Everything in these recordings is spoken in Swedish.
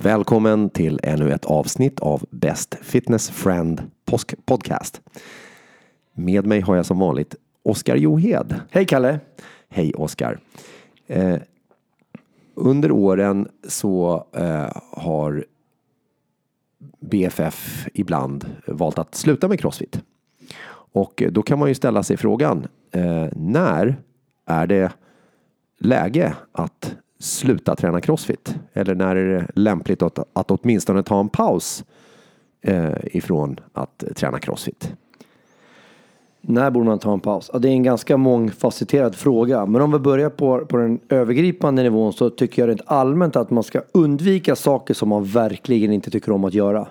Välkommen till ännu ett avsnitt av Best Fitness Friend Podcast. Med mig har jag som vanligt Oskar Johed. Hej Kalle! Hej Oskar! Eh, under åren så eh, har BFF ibland valt att sluta med Crossfit. Och då kan man ju ställa sig frågan, eh, när är det läge att sluta träna crossfit? Eller när är det lämpligt att, att åtminstone ta en paus eh, ifrån att träna crossfit? När borde man ta en paus? Ja, det är en ganska mångfacetterad fråga. Men om vi börjar på, på den övergripande nivån så tycker jag rent allmänt att man ska undvika saker som man verkligen inte tycker om att göra.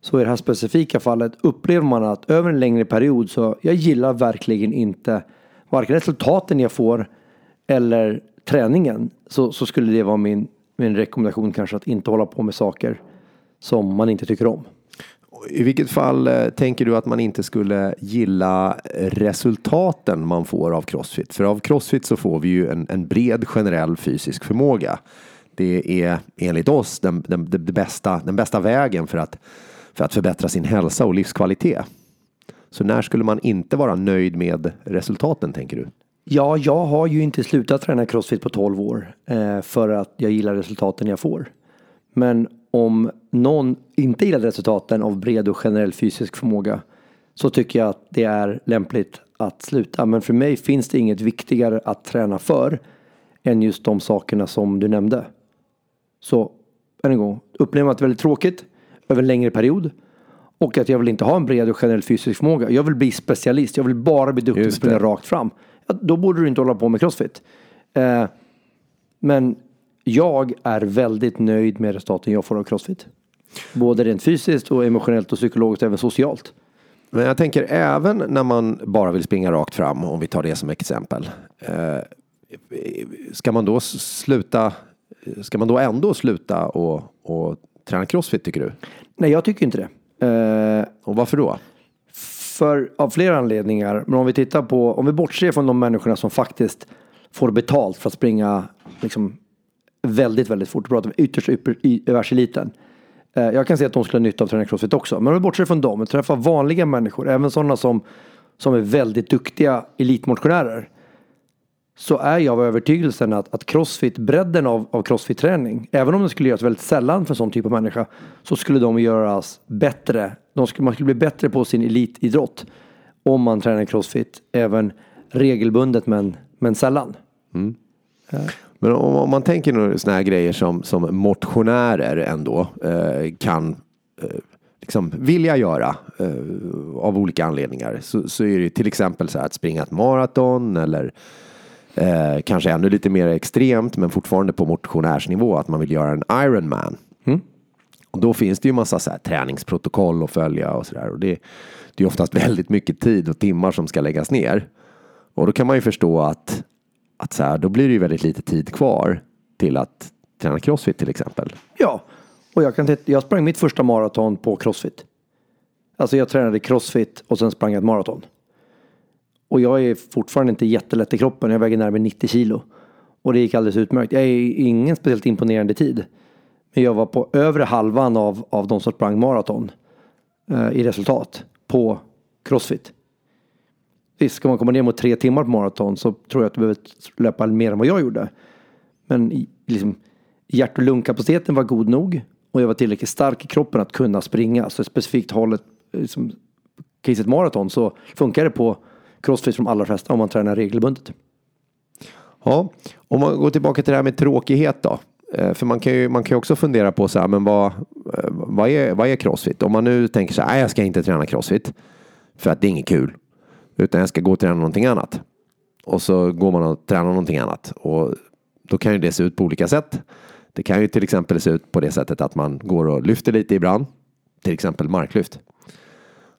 Så i det här specifika fallet upplever man att över en längre period så jag gillar verkligen inte varken resultaten jag får eller träningen. Så, så skulle det vara min, min rekommendation kanske att inte hålla på med saker som man inte tycker om. I vilket fall eh, tänker du att man inte skulle gilla resultaten man får av Crossfit? För av Crossfit så får vi ju en, en bred generell fysisk förmåga. Det är enligt oss den, den, den, bästa, den bästa vägen för att, för att förbättra sin hälsa och livskvalitet. Så när skulle man inte vara nöjd med resultaten tänker du? Ja, jag har ju inte slutat träna crossfit på 12 år eh, för att jag gillar resultaten jag får. Men om någon inte gillar resultaten av bred och generell fysisk förmåga så tycker jag att det är lämpligt att sluta. Men för mig finns det inget viktigare att träna för än just de sakerna som du nämnde. Så än en gång, upplever att det är väldigt tråkigt över en längre period och att jag vill inte ha en bred och generell fysisk förmåga. Jag vill bli specialist. Jag vill bara bli duktig och springa rakt fram. Då borde du inte hålla på med crossfit. Eh, men jag är väldigt nöjd med resultaten jag får av crossfit. Både rent fysiskt och emotionellt och psykologiskt och även socialt. Men jag tänker även när man bara vill springa rakt fram, om vi tar det som exempel. Eh, ska man då sluta, ska man då ändå sluta och, och träna crossfit tycker du? Nej, jag tycker inte det. Eh, och varför då? För, av flera anledningar. Men om vi tittar på, om vi bortser från de människorna som faktiskt får betalt för att springa liksom, väldigt, väldigt fort. Pratar ytterst i världseliten. Eh, jag kan se att de skulle ha nytta av träna crossfit också. Men om vi bortser från dem och träffar vanliga människor, även sådana som, som är väldigt duktiga elitmotionärer. Så är jag av övertygelsen att, att crossfit, bredden av, av crossfit-träning, även om det skulle göras väldigt sällan för en sån typ av människa, så skulle de göras bättre. De skulle, man skulle bli bättre på sin elitidrott om man tränar crossfit, även regelbundet men, men sällan. Mm. Uh. Men om, om man tänker sådana här grejer som, som motionärer ändå eh, kan eh, liksom vilja göra eh, av olika anledningar så, så är det till exempel så här att springa ett maraton eller eh, kanske ännu lite mer extremt men fortfarande på motionärsnivå att man vill göra en Ironman. Mm. Och då finns det ju massa så här träningsprotokoll att följa och sådär. Och det, det är oftast väldigt mycket tid och timmar som ska läggas ner. Och då kan man ju förstå att att så här, då blir det ju väldigt lite tid kvar till att träna crossfit till exempel. Ja, och jag, kan jag sprang mitt första maraton på crossfit. Alltså jag tränade crossfit och sen sprang jag ett maraton. Och jag är fortfarande inte jättelätt i kroppen. Jag väger närmare 90 kilo. Och det gick alldeles utmärkt. Jag är ingen speciellt imponerande tid. Men jag var på övre halvan av, av de som sprang maraton eh, i resultat på crossfit. Visst, ska man komma ner mot tre timmar på maraton så tror jag att du behöver löpa mer än vad jag gjorde. Men liksom, hjärt och lungkapaciteten var god nog och jag var tillräckligt stark i kroppen att kunna springa. Så specifikt hållet, liksom, caset maraton så funkar det på crossfit för de allra flesta om man tränar regelbundet. Ja, om man går tillbaka till det här med tråkighet då. Eh, för man kan ju, man kan ju också fundera på så här, men vad, eh, vad, är, vad är crossfit? Om man nu tänker så här, jag ska inte träna crossfit för att det är inget kul. Utan jag ska gå och träna någonting annat. Och så går man och tränar någonting annat. Och då kan ju det se ut på olika sätt. Det kan ju till exempel se ut på det sättet att man går och lyfter lite ibland. Till exempel marklyft.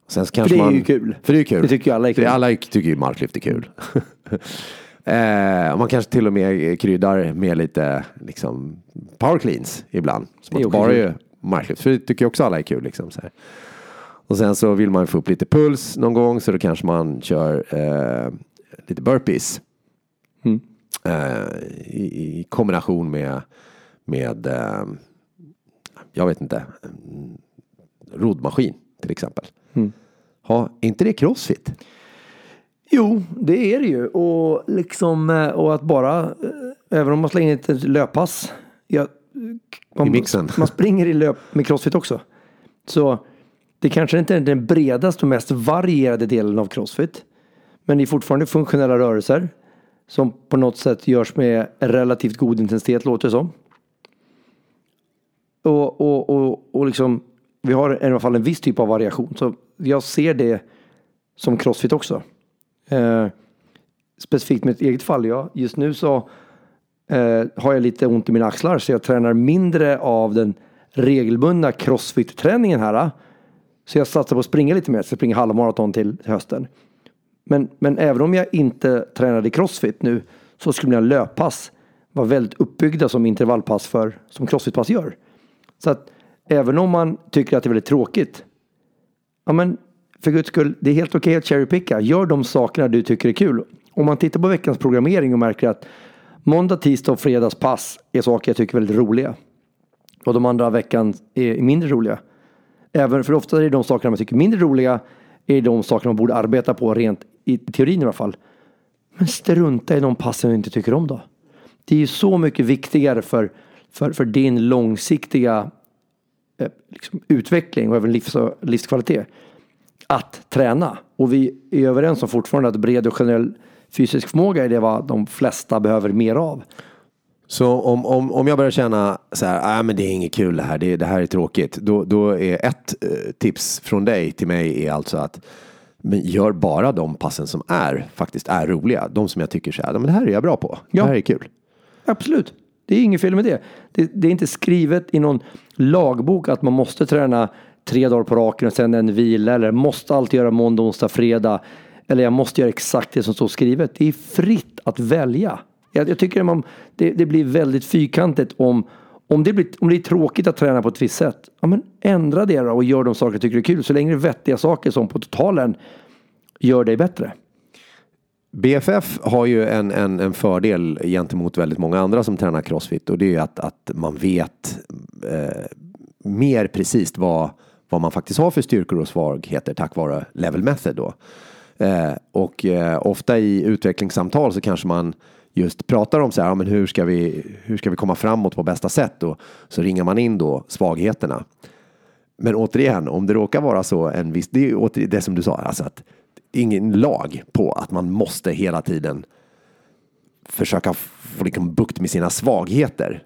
Sen så kanske för det är man, ju kul. För det är kul. Det tycker ju alla är kul. För alla tycker ju marklyft är kul. eh, man kanske till och med kryddar med lite liksom, power cleans ibland. Som att bara gör marklyft. För det tycker ju också alla är kul. Liksom, så här. Och sen så vill man få upp lite puls någon gång så då kanske man kör eh, lite burpees. Mm. Eh, i, i, kombination med, med eh, jag vet inte, roddmaskin till exempel. Ha, är inte det crossfit? Jo, det är det ju. Och, liksom, eh, och att bara, eh, även om man slänger in ett löppass. Ja, man, I mixen. Man springer i löp med crossfit också. Så det kanske inte är den bredaste och mest varierade delen av crossfit. Men det är fortfarande funktionella rörelser. Som på något sätt görs med relativt god intensitet låter det som. Och, och, och, och liksom, vi har i alla fall en viss typ av variation. Så jag ser det som crossfit också. Eh, specifikt mitt eget fall. Ja. Just nu så eh, har jag lite ont i mina axlar så jag tränar mindre av den regelbundna crossfit-träningen här. Eh. Så jag satsar på att springa lite mer, så jag springer halvmaraton till hösten. Men, men även om jag inte tränade crossfit nu så skulle mina löppass vara väldigt uppbyggda som intervallpass för, som crossfitpass gör. Så att även om man tycker att det är väldigt tråkigt, ja men för guds skull, det är helt okej att cherrypicka. Gör de sakerna du tycker är kul. Om man tittar på veckans programmering och märker att måndag, tisdag och fredags pass är saker jag tycker är väldigt roliga. Och de andra veckan är mindre roliga. Även för ofta är det de sakerna man tycker är mindre roliga är de sakerna man borde arbeta på rent i teorin i alla fall. Men strunta i de passen du inte tycker om då. Det är ju så mycket viktigare för, för, för din långsiktiga liksom, utveckling och även livs, livskvalitet att träna. Och vi är överens om fortfarande att bred och generell fysisk förmåga är det vad de flesta behöver mer av. Så om, om, om jag börjar känna så här, ah, men det är inget kul det här, det, det här är tråkigt. Då, då är ett eh, tips från dig till mig är alltså att men gör bara de passen som är faktiskt är roliga. De som jag tycker så här, men det här är jag bra på. Ja. Det här är kul. Absolut. Det är inget fel med det. det. Det är inte skrivet i någon lagbok att man måste träna tre dagar på raken och sen en vila eller måste alltid göra måndag, onsdag, fredag. Eller jag måste göra exakt det som står skrivet. Det är fritt att välja. Jag, jag tycker man, det, det blir väldigt fyrkantigt om, om, det blir, om det är tråkigt att träna på ett visst sätt. Ja, men ändra det då och gör de saker du tycker är kul. Så länge det är vettiga saker som på totalen gör dig bättre. BFF har ju en, en, en fördel gentemot väldigt många andra som tränar crossfit och det är att, att man vet eh, mer precis vad, vad man faktiskt har för styrkor och svagheter tack vare level method då. Eh, och eh, ofta i utvecklingssamtal så kanske man just pratar om så här, ja, men hur ska vi, hur ska vi komma framåt på bästa sätt och så ringar man in då svagheterna. Men återigen, om det råkar vara så en viss, det är åter, det som du sa, alltså att ingen lag på att man måste hela tiden försöka få liksom bukt med sina svagheter.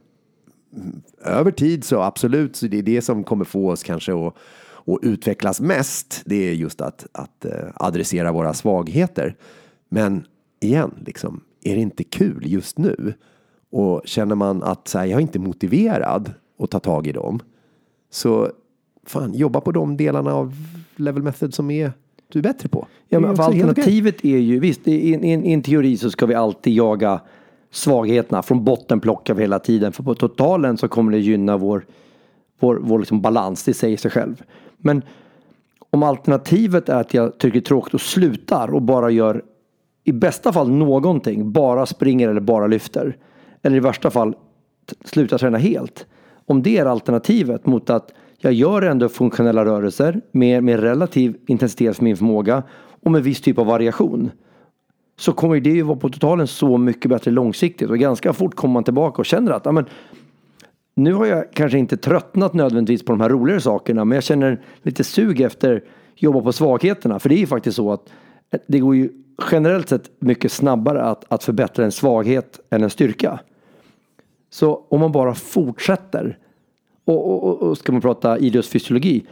Över tid så absolut, så det är det som kommer få oss kanske att, att utvecklas mest. Det är just att, att eh, adressera våra svagheter. Men igen, liksom, är det inte kul just nu? Och känner man att så här, jag är inte motiverad att ta tag i dem. Så fan, jobba på de delarna av level method som är du är bättre på. Ja, men alternativet är ju, visst i, en teori så ska vi alltid jaga svagheterna. Från botten plockar vi hela tiden. För på totalen så kommer det gynna vår, vår, vår liksom balans, det säger sig själv. Men om alternativet är att jag tycker det är tråkigt och slutar och bara gör i bästa fall någonting, bara springer eller bara lyfter. Eller i värsta fall slutar träna helt. Om det är alternativet mot att jag gör ändå funktionella rörelser med, med relativ intensitet för min förmåga och med viss typ av variation. Så kommer det ju vara på totalen så mycket bättre långsiktigt och ganska fort kommer man tillbaka och känner att amen, nu har jag kanske inte tröttnat nödvändigtvis på de här roligare sakerna men jag känner lite sug efter att jobba på svagheterna. För det är ju faktiskt så att det går ju generellt sett mycket snabbare att, att förbättra en svaghet än en styrka. Så om man bara fortsätter och, och, och, och ska man prata idrottsfysiologi.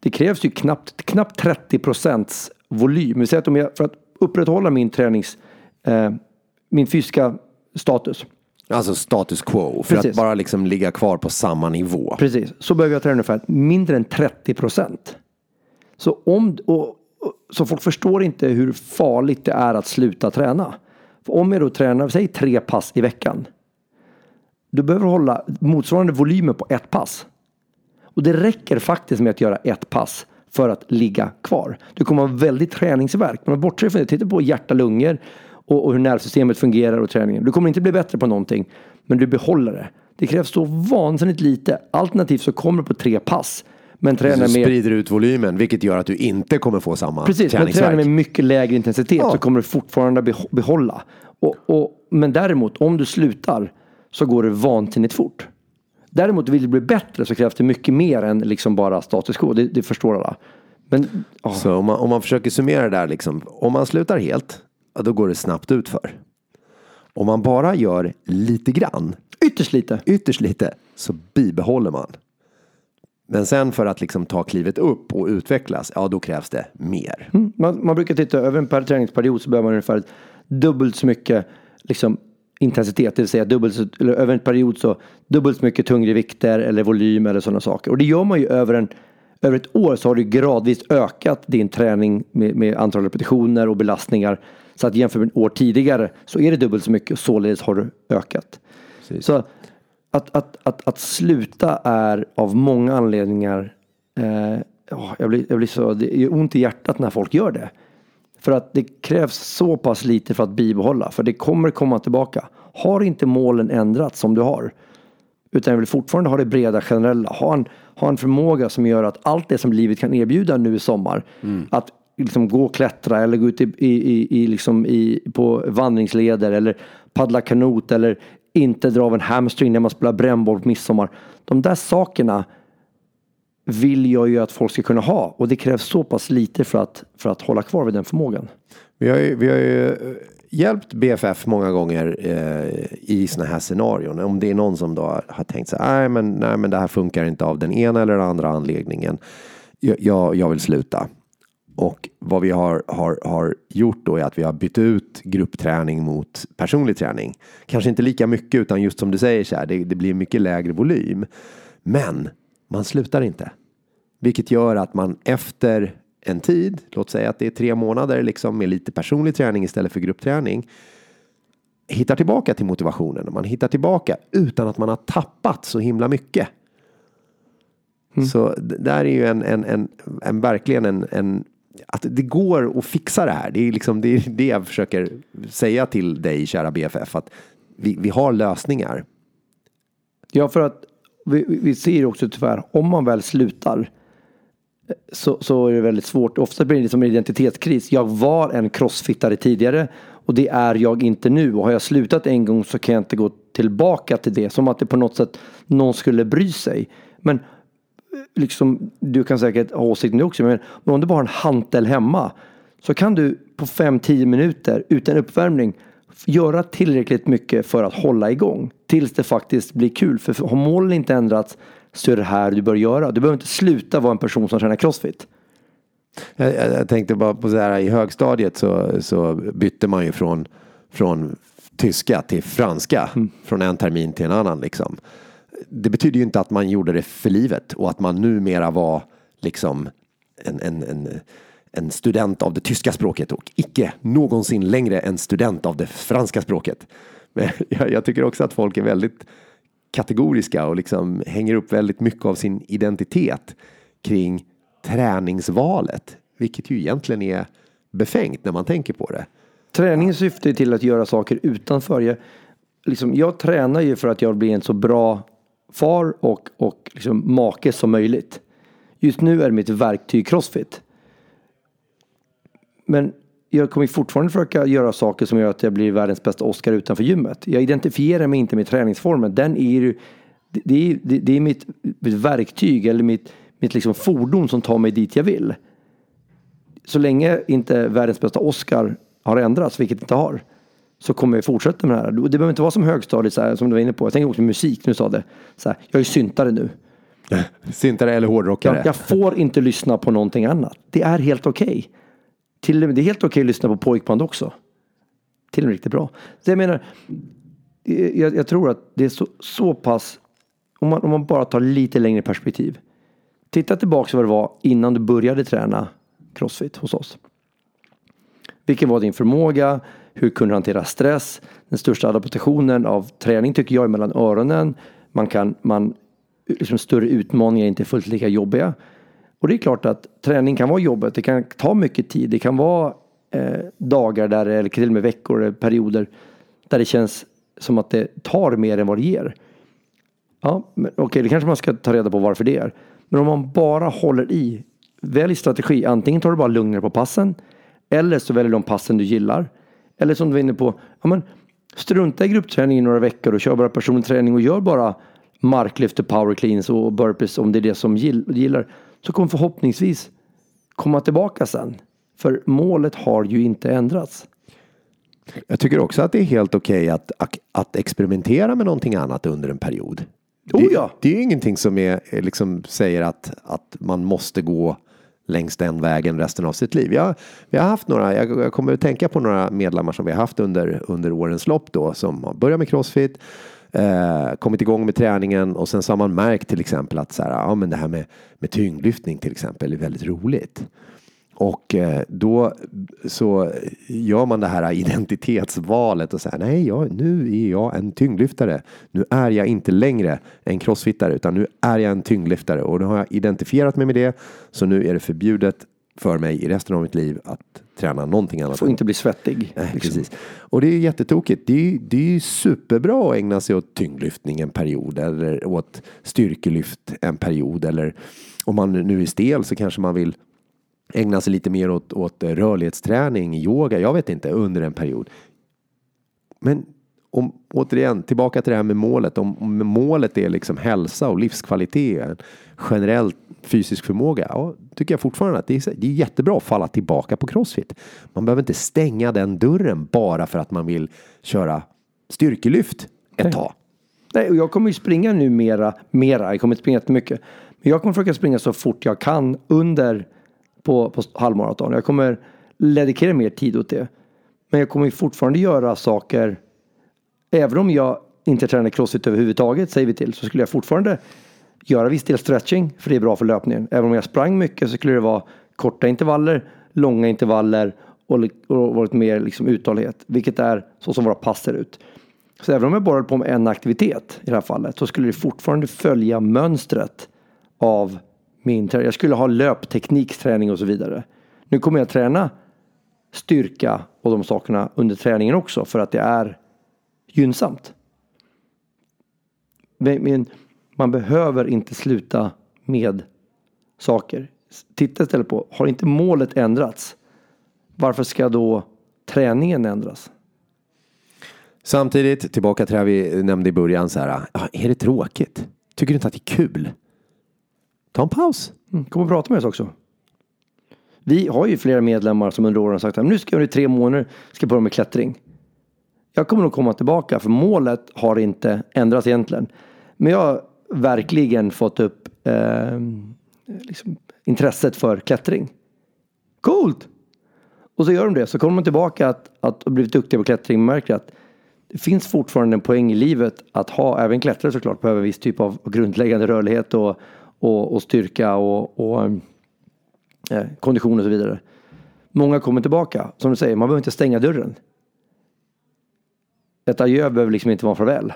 Det krävs ju knappt, knappt 30 procents volym. Att om jag, för att upprätthålla min tränings, eh, min fysiska status. Alltså status quo, för Precis. att bara liksom ligga kvar på samma nivå. Precis, så behöver jag träna ungefär mindre än 30 procent. Så, om, och, och, så folk förstår inte hur farligt det är att sluta träna. För om jag då tränar, säg tre pass i veckan. Du behöver hålla motsvarande volymer på ett pass. Och det räcker faktiskt med att göra ett pass för att ligga kvar. Du kommer ha väldigt träningsverk. Men bortse från det, titta på hjärta, lungor och, och hur nervsystemet fungerar och träningen. Du kommer inte bli bättre på någonting, men du behåller det. Det krävs så vansinnigt lite. Alternativt så kommer du på tre pass. Men tränar Du med, sprider ut volymen, vilket gör att du inte kommer få samma precis, men tränar med mycket lägre intensitet Ja. så kommer du fortfarande behålla. Och, och, men däremot, om du slutar så går det vansinnigt fort. Däremot vill du bli bättre så krävs det mycket mer än liksom bara status quo. Det, det förstår alla. Men ja, Så om man, om man försöker summera det där, liksom, om man slutar helt, då går det snabbt ut för. Om man bara gör lite grann, ytterst lite. ytterst lite, så bibehåller man. Men sen för att liksom ta klivet upp och utvecklas, ja då krävs det mer. Mm. Man, man brukar titta över en per träningsperiod så behöver man ungefär dubbelt så mycket liksom, intensitet, det vill säga dubbelt så, eller över en period så dubbelt så mycket tyngre vikter eller volym eller sådana saker. Och det gör man ju över en över ett år så har du gradvis ökat din träning med, med antal repetitioner och belastningar. Så att jämfört med ett år tidigare så är det dubbelt så mycket och således har du ökat. Precis. Så att, att, att, att sluta är av många anledningar eh, ja, jag, blir, jag blir så, det gör ont i hjärtat när folk gör det. För att det krävs så pass lite för att bibehålla. För det kommer komma tillbaka. Har inte målen ändrats som du har. Utan jag vill fortfarande ha det breda generella. Ha en, ha en förmåga som gör att allt det som livet kan erbjuda nu i sommar. Att liksom gå och klättra eller gå ut i, i, i, i, liksom i, på vandringsleder eller paddla kanot eller inte dra av en hamstring när man spelar brännboll på midsommar. De där sakerna vill jag ju att folk ska kunna ha och det krävs så pass lite för att, för att hålla kvar vid den förmågan. Vi har ju, vi har ju eh, hjälpt BFF många gånger eh, i sådana här scenarion. Om det är någon som då har tänkt så här, nej men, nej men det här funkar inte av den ena eller den andra anledningen. Jag, jag, jag vill sluta. Och vad vi har, har, har gjort då är att vi har bytt ut gruppträning mot personlig träning. Kanske inte lika mycket utan just som du säger så här, det, det blir mycket lägre volym. Men man slutar inte. Vilket gör att man efter en tid, låt säga att det är tre månader liksom med lite personlig träning istället för gruppträning. Hittar tillbaka till motivationen. Man hittar tillbaka utan att man har tappat så himla mycket. Så det där är ju en, en, en, en verkligen en, en att det går att fixa det här. Det är liksom det, är det jag försöker säga till dig kära BFF. Att vi, vi har lösningar. Ja, för att vi, vi ser också tyvärr, om man väl slutar eh, så, så är det väldigt svårt. Ofta blir det som en identitetskris. Jag var en crossfittare tidigare och det är jag inte nu. Och har jag slutat en gång så kan jag inte gå tillbaka till det. Som att det på något sätt någon skulle bry sig. Men eh, liksom, du kan säkert ha åsikter nu också. Men, men om du bara har en hantel hemma så kan du på 5-10 minuter utan uppvärmning göra tillräckligt mycket för att hålla igång tills det faktiskt blir kul. För har målen inte ändrats så är det här du bör göra. Du behöver inte sluta vara en person som tränar crossfit. Jag, jag, jag tänkte bara på så här i högstadiet så, så bytte man ju från, från tyska till franska. Från en termin till en annan liksom. Det betyder ju inte att man gjorde det för livet och att man numera var liksom en, en, en, en student av det tyska språket och icke någonsin längre en student av det franska språket. Men jag, jag tycker också att folk är väldigt kategoriska och liksom hänger upp väldigt mycket av sin identitet kring träningsvalet. Vilket ju egentligen är befängt när man tänker på det. Träning syftar till att göra saker utanför. Jag, liksom, jag tränar ju för att jag blir en så bra far och, och liksom make som möjligt. Just nu är mitt verktyg crossfit. Men jag kommer fortfarande försöka göra saker som gör att jag blir världens bästa Oscar utanför gymmet. Jag identifierar mig inte med träningsformen. Den är ju, det, är, det, det är mitt, mitt verktyg eller mitt, mitt liksom fordon som tar mig dit jag vill. Så länge inte världens bästa Oscar har ändrats, vilket det inte har, så kommer jag fortsätta med det här. Det behöver inte vara som högstadiet, så här, som du var inne på. Jag tänker också musik, nu sa det. Så här, jag är syntare nu. Syntare eller hårdrockare. Jag, jag får inte lyssna på någonting annat. Det är helt okej. Till och med, det är helt okej att lyssna på pojkband också. Till och med riktigt bra. Så jag menar, eh, jag, jag tror att det är så, så pass, om man, om man bara tar lite längre perspektiv. Titta tillbaka vad det var innan du började träna crossfit hos oss. Vilken var din förmåga? Hur kunde du hantera stress? Den största adaptationen av träning tycker jag är mellan öronen. Man kan, man, liksom större utmaningar är inte fullt lika jobbiga. Och det är klart att träning kan vara jobbigt. Det kan ta mycket tid. Det kan vara eh, dagar där, eller till och med veckor eller perioder där det känns som att det tar mer än vad det ger. Ja, okej, okej, det kanske man ska ta reda på varför det är. Men om man bara håller i, välj strategi. Antingen tar du bara lugnare på passen. Eller så väljer du de passen du gillar. Eller som du var inne på, ja, men, strunta i gruppträning i några veckor och kör bara personlig träning och gör bara marklyft och power cleans och burpees om det är det som du gillar. Så kommer förhoppningsvis komma tillbaka sen. För målet har ju inte ändrats. Jag tycker också att det är helt okej okay att, att experimentera med någonting annat under en period. Oh ja. det, det är ju ingenting som är, liksom, säger att, att man måste gå längs den vägen resten av sitt liv. Jag, vi har haft några, jag, jag kommer att tänka på några medlemmar som vi har haft under, under årens lopp då som har börjat med crossfit, eh, kommit igång med träningen och sen så har man märkt till exempel att så här, ja, men det här med, med tyngdlyftning till exempel är väldigt roligt. Och eh, då så gör man det här identitetsvalet och säger nej, jag, nu är jag en tyngdlyftare. Nu är jag inte längre en crossfittare utan nu är jag en tyngdlyftare och nu har jag identifierat mig med det. Så nu är det förbjudet för mig i resten av mitt liv att träna någonting annat. Får inte bli svettig. Nej, liksom. precis. Och det är jättetokigt. Det är, det är superbra att ägna sig åt tyngdlyftning en period eller åt styrkelyft en period eller om man nu är stel så kanske man vill ägna sig lite mer åt, åt rörlighetsträning, yoga, jag vet inte, under en period. Men om, återigen, tillbaka till det här med målet. Om, målet är liksom hälsa och livskvalitet, generell fysisk förmåga, ja, tycker jag fortfarande att det är, det är jättebra att falla tillbaka på crossfit. Man behöver inte stänga den dörren bara för att man vill köra styrkelyft ett tag. Nej, och jag kommer ju springa nu mera, mera, jag kommer inte springa jättemycket. Men jag kommer försöka springa så fort jag kan under på, på halvmaraton. Jag kommer dedikera mer tid åt det. Men jag kommer fortfarande göra saker. Även om jag inte tränar crossfit överhuvudtaget säger vi till så skulle jag fortfarande göra viss del stretching för det är bra för löpningen. Även om jag sprang mycket så skulle det vara korta intervaller, långa intervaller och, och varit mer liksom uthållighet. Vilket är så som våra pass ser ut. Så även om jag bara höll på med en aktivitet i det här fallet så skulle det fortfarande följa mönstret av min träning. Jag skulle ha löpteknikträning och så vidare. Nu kommer jag träna styrka och de sakerna under träningen också för att det är gynnsamt. Men man behöver inte sluta med saker. Titta istället på, har inte målet ändrats? Varför ska då träningen ändras? Samtidigt, tillbaka till det vi nämnde i början, så här, är det tråkigt? Tycker du inte att det är kul? Ta en paus. Mm, kom och prata med oss också. Vi har ju flera medlemmar som under åren har sagt att nu ska jag i tre månader ska börja med klättring. Jag kommer nog komma tillbaka för målet har inte ändrats egentligen. Men jag har verkligen fått upp eh, liksom, intresset för klättring. Coolt! Och så gör de det. Så kommer man tillbaka att, att ha blivit duktiga på klättring. Man märker att det finns fortfarande en poäng i livet att ha, även klättrare såklart, behöver en viss typ av grundläggande rörlighet och och, och styrka och, och ehm, eh, kondition och så vidare. Många kommer tillbaka. Som du säger, man behöver inte stänga dörren. Ett adjö behöver liksom inte vara farväl.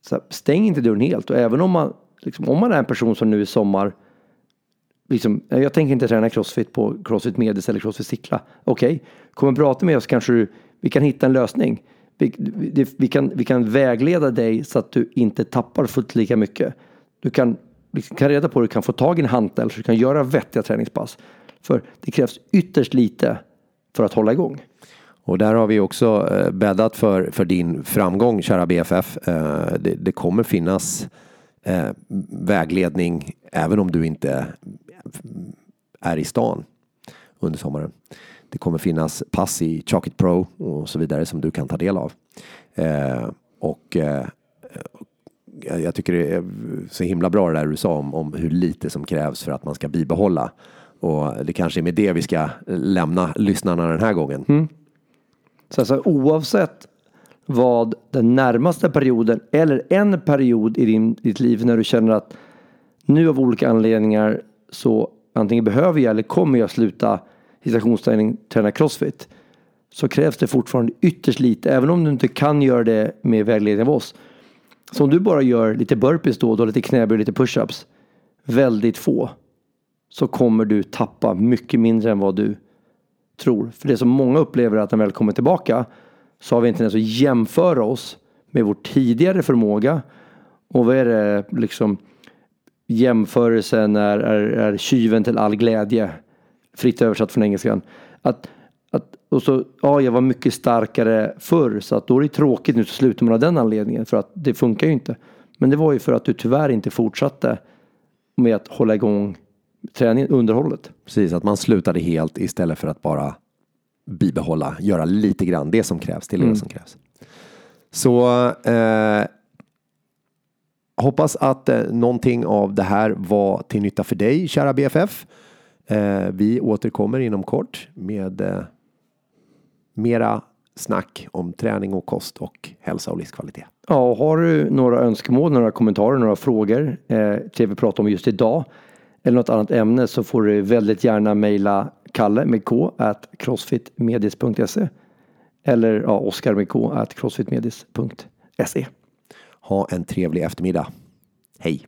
Så stäng inte dörren helt och även om man, liksom, om man är en person som nu i sommar Liksom, jag tänker inte träna crossfit på crossfit medis eller crossfit cykla. Okej, okay. kom och prata med oss kanske du, vi kan hitta en lösning. Vi, vi, vi, kan, vi kan vägleda dig så att du inte tappar fullt lika mycket. Du kan liksom kan reda på hur du kan få tag i en hantel så du kan göra vettiga träningspass. För det krävs ytterst lite för att hålla igång. Och där har vi också eh, bäddat för, för din framgång, kära BFF. Eh, det, det kommer finnas eh, vägledning även om du inte är i stan under sommaren. Det kommer finnas pass i Chalkit Pro och så vidare som du kan ta del av. Eh, och jag tycker det är så himla bra det där du sa om, om hur lite som krävs för att man ska bibehålla. Och det kanske är med det vi ska lämna lyssnarna den här gången. Mm. Så alltså, oavsett vad den närmaste perioden eller en period i din, ditt liv när du känner att nu av olika anledningar så antingen behöver jag eller kommer jag sluta citationsträning, träna crossfit. Så krävs det fortfarande ytterst lite, även om du inte kan göra det med vägledning av oss så om du bara gör lite burpees då och då, lite knäböj, lite pushups, väldigt få, så kommer du tappa mycket mindre än vad du tror. För det som många upplever är att när vi väl kommer tillbaka så har vi inte ens att jämföra oss med vår tidigare förmåga Och vad är det liksom jämförelsen är, är, är tjuven till all glädje. Fritt översatt från engelskan. Att, att, och så, ja, jag var mycket starkare förr så att då är det tråkigt nu så slutar man av den anledningen för att det funkar ju inte. Men det var ju för att du tyvärr inte fortsatte med att hålla igång träningen, underhållet. Precis, att man slutade helt istället för att bara bibehålla, göra lite grann det som krävs till det Mm. som krävs. Så eh, hoppas att eh, någonting av det här var till nytta för dig, kära BFF. Eh, vi återkommer inom kort med eh, mera snack om träning och kost och hälsa och livskvalitet. Ja, och har du några önskemål, några kommentarer, några frågor eh, till det vi pratar om just idag eller något annat ämne så får du väldigt gärna mejla Kalle med K at crossfitmedis.se eller ja, Oskar med K at crossfitmedis.se. Ha en trevlig eftermiddag. Hej!